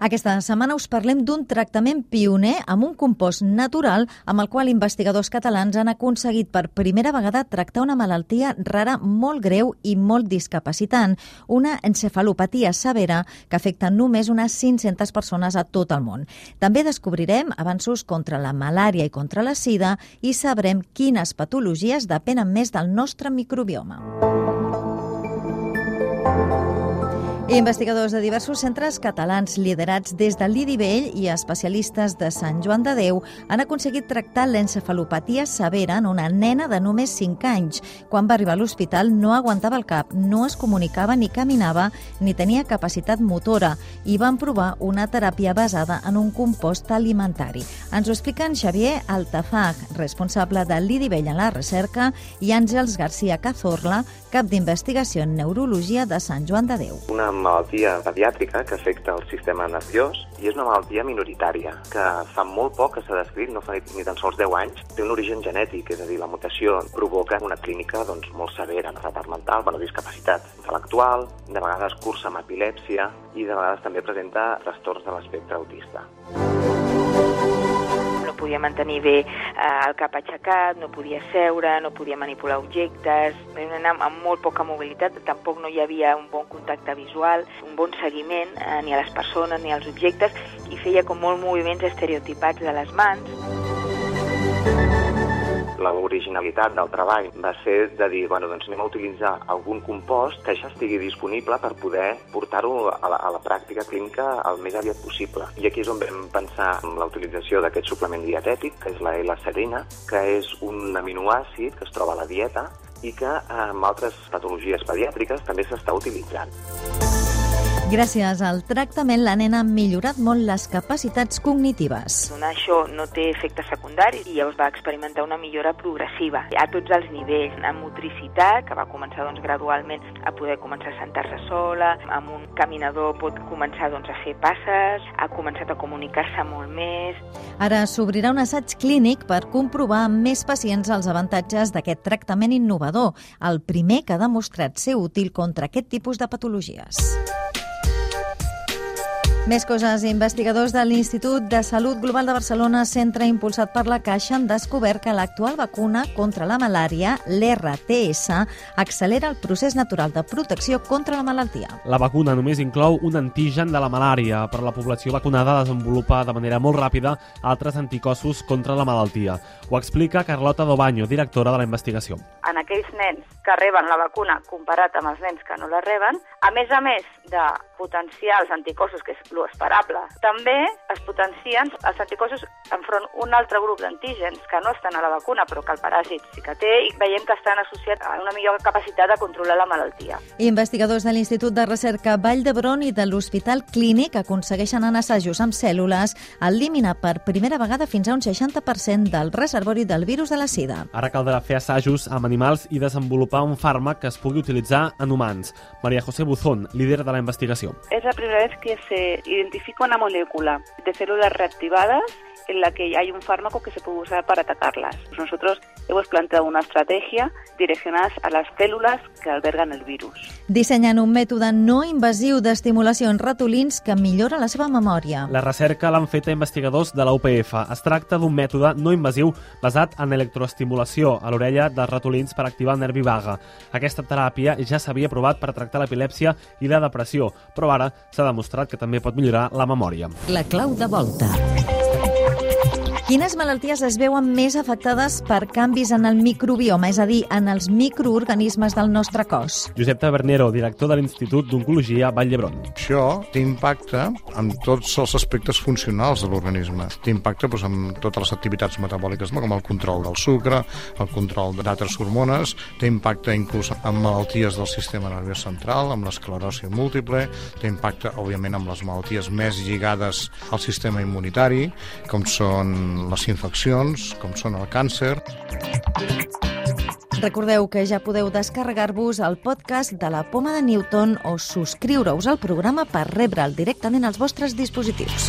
Aquesta setmana us parlem d'un tractament pioner amb un compost natural amb el qual investigadors catalans han aconseguit per primera vegada tractar una malaltia rara molt greu i molt discapacitant, una encefalopatia severa que afecta només unes 500 persones a tot el món. També descobrirem avanços contra la malària i contra la sida i sabrem quines patologies depenen més del nostre microbioma. Investigadors de diversos centres catalans liderats des de l'IDIVell i especialistes de Sant Joan de Déu han aconseguit tractar l'encefalopatia severa en una nena de només 5 anys. Quan va arribar a l'hospital no aguantava el cap, no es comunicava ni caminava ni tenia capacitat motora i van provar una teràpia basada en un compost alimentari. Ens ho expliquen Xavier Altafag, responsable de l'IDIVell en la recerca, i Àngels García Cazorla, cap d'investigació en neurologia de Sant Joan de Déu. Una malaltia pediàtrica que afecta el sistema nerviós i és una malaltia minoritària que fa molt poc que s'ha descrit, no fa ni tan sols 10 anys, té un origen genètic, és a dir, la mutació provoca una clínica doncs, molt severa, retard mental, bueno, discapacitat intel·lectual, de vegades cursa amb epilèpsia i de vegades també presenta trastorns de l'espectre autista podia mantenir bé eh, el cap aixecat, no podia seure, no podia manipular objectes, nena amb molt poca mobilitat, tampoc no hi havia un bon contacte visual, un bon seguiment eh, ni a les persones ni als objectes i feia com molt moviments estereotipats de les mans l'originalitat del treball va ser de dir, bueno, doncs anem a utilitzar algun compost que ja estigui disponible per poder portar-ho a, la, a la pràctica clínica el més aviat possible. I aquí és on vam pensar en la utilització d'aquest suplement dietètic, que és la L-serina, que és un aminoàcid que es troba a la dieta i que amb altres patologies pediàtriques també s'està utilitzant. Gràcies al tractament, la nena ha millorat molt les capacitats cognitives. Això no té efectes secundaris i llavors va experimentar una millora progressiva a tots els nivells, en motricitat, que va començar doncs, gradualment a poder començar a sentar-se sola, amb un caminador pot començar doncs, a fer passes, ha començat a comunicar-se molt més. Ara s'obrirà un assaig clínic per comprovar amb més pacients els avantatges d'aquest tractament innovador, el primer que ha demostrat ser útil contra aquest tipus de patologies. Més coses. Investigadors de l'Institut de Salut Global de Barcelona, centre impulsat per la Caixa, han descobert que l'actual vacuna contra la malària, l'RTS, accelera el procés natural de protecció contra la malaltia. La vacuna només inclou un antigen de la malària, però la població vacunada desenvolupa de manera molt ràpida altres anticossos contra la malaltia. Ho explica Carlota Dobaño, directora de la investigació. En aquells nens que reben la vacuna comparat amb els nens que no la reben, a més a més de potenciar els anticossos, que és lo esperable. També es potencien els anticossos enfront un altre grup d'antígens que no estan a la vacuna, però que el paràsit sí que té, i veiem que estan associats a una millor capacitat de controlar la malaltia. Investigadors de l'Institut de Recerca Vall d'Hebron i de l'Hospital Clínic aconsegueixen en assajos amb cèl·lules eliminar per primera vegada fins a un 60% del reservori del virus de la sida. Ara caldrà fer assajos amb animals i desenvolupar un fàrmac que es pugui utilitzar en humans. Maria José Buzón, líder de la investigació. Es la primera vez que se identifica una molécula de células reactivadas en la que hay un fármaco que se puede usar para atacarlas. Nosotros hemos planteado una estrategia direccionada a las células que albergan el virus. Dissenyen un mètode no invasiu d'estimulació en ratolins que millora la seva memòria. La recerca l'han fet a investigadors de la UPF. Es tracta d'un mètode no invasiu basat en electroestimulació a l'orella dels ratolins per activar el nervi vaga. Aquesta teràpia ja s'havia provat per tractar l'epilèpsia i la depressió, però ara s'ha demostrat que també pot millorar la memòria. La clau de volta. Quines malalties es veuen més afectades per canvis en el microbioma, és a dir, en els microorganismes del nostre cos? Josep Tabernero, director de l'Institut d'Oncologia Vall d'Hebron. Això té impacte en tots els aspectes funcionals de l'organisme. Té impacte doncs, en totes les activitats metabòliques, com el control del sucre, el control d'altres hormones, té impacte inclús en malalties del sistema nerviós central, amb l'esclerosi múltiple, té impacte, òbviament, amb les malalties més lligades al sistema immunitari, com les infeccions, com són el càncer. Recordeu que ja podeu descarregar-vos el podcast de la Poma de Newton o subscriure-us al programa per rebre'l directament als vostres dispositius.